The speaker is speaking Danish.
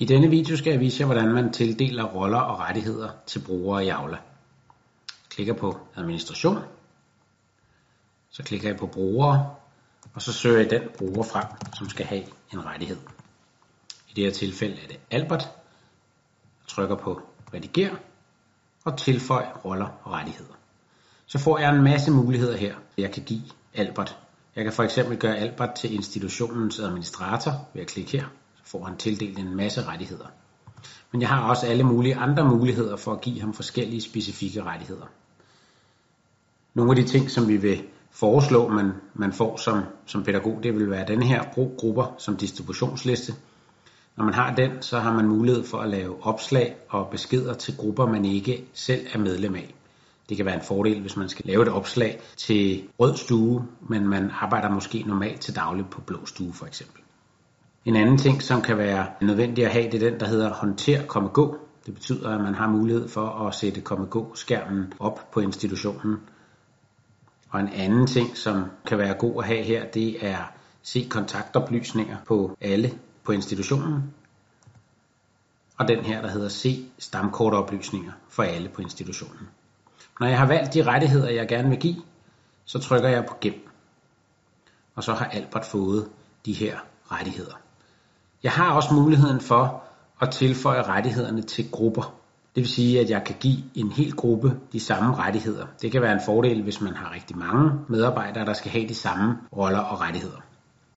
I denne video skal jeg vise jer, hvordan man tildeler roller og rettigheder til brugere i Aula. Klikker på administration, så klikker jeg på brugere, og så søger jeg den bruger frem, som skal have en rettighed. I det her tilfælde er det Albert. Jeg trykker på rediger og tilføj roller og rettigheder. Så får jeg en masse muligheder her, jeg kan give Albert. Jeg kan for eksempel gøre Albert til institutionens administrator ved at klikke her får han tildelt en masse rettigheder. Men jeg har også alle mulige andre muligheder for at give ham forskellige specifikke rettigheder. Nogle af de ting, som vi vil foreslå, man, man får som, som pædagog, det vil være den her brug grupper som distributionsliste. Når man har den, så har man mulighed for at lave opslag og beskeder til grupper, man ikke selv er medlem af. Det kan være en fordel, hvis man skal lave et opslag til rød stue, men man arbejder måske normalt til daglig på blå stue for eksempel. En anden ting, som kan være nødvendig at have, det er den, der hedder håndter komme gå. Det betyder, at man har mulighed for at sætte komme gå skærmen op på institutionen. Og en anden ting, som kan være god at have her, det er se kontaktoplysninger på alle på institutionen. Og den her, der hedder se stamkortoplysninger for alle på institutionen. Når jeg har valgt de rettigheder, jeg gerne vil give, så trykker jeg på gem. Og så har Albert fået de her rettigheder. Jeg har også muligheden for at tilføje rettighederne til grupper. Det vil sige, at jeg kan give en hel gruppe de samme rettigheder. Det kan være en fordel, hvis man har rigtig mange medarbejdere, der skal have de samme roller og rettigheder.